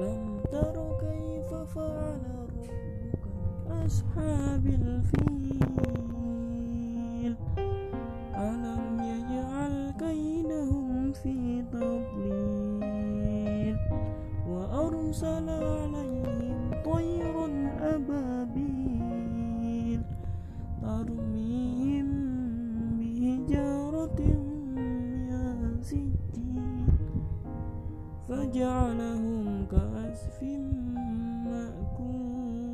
ألم تر كيف فعل ربك بأصحاب الفيل. ألم يجعل كيدهم في تضليل؟ وأرسل عليهم طيرا أبابيل. ترميهم بحجارة فجعلهم كعسف مأكول.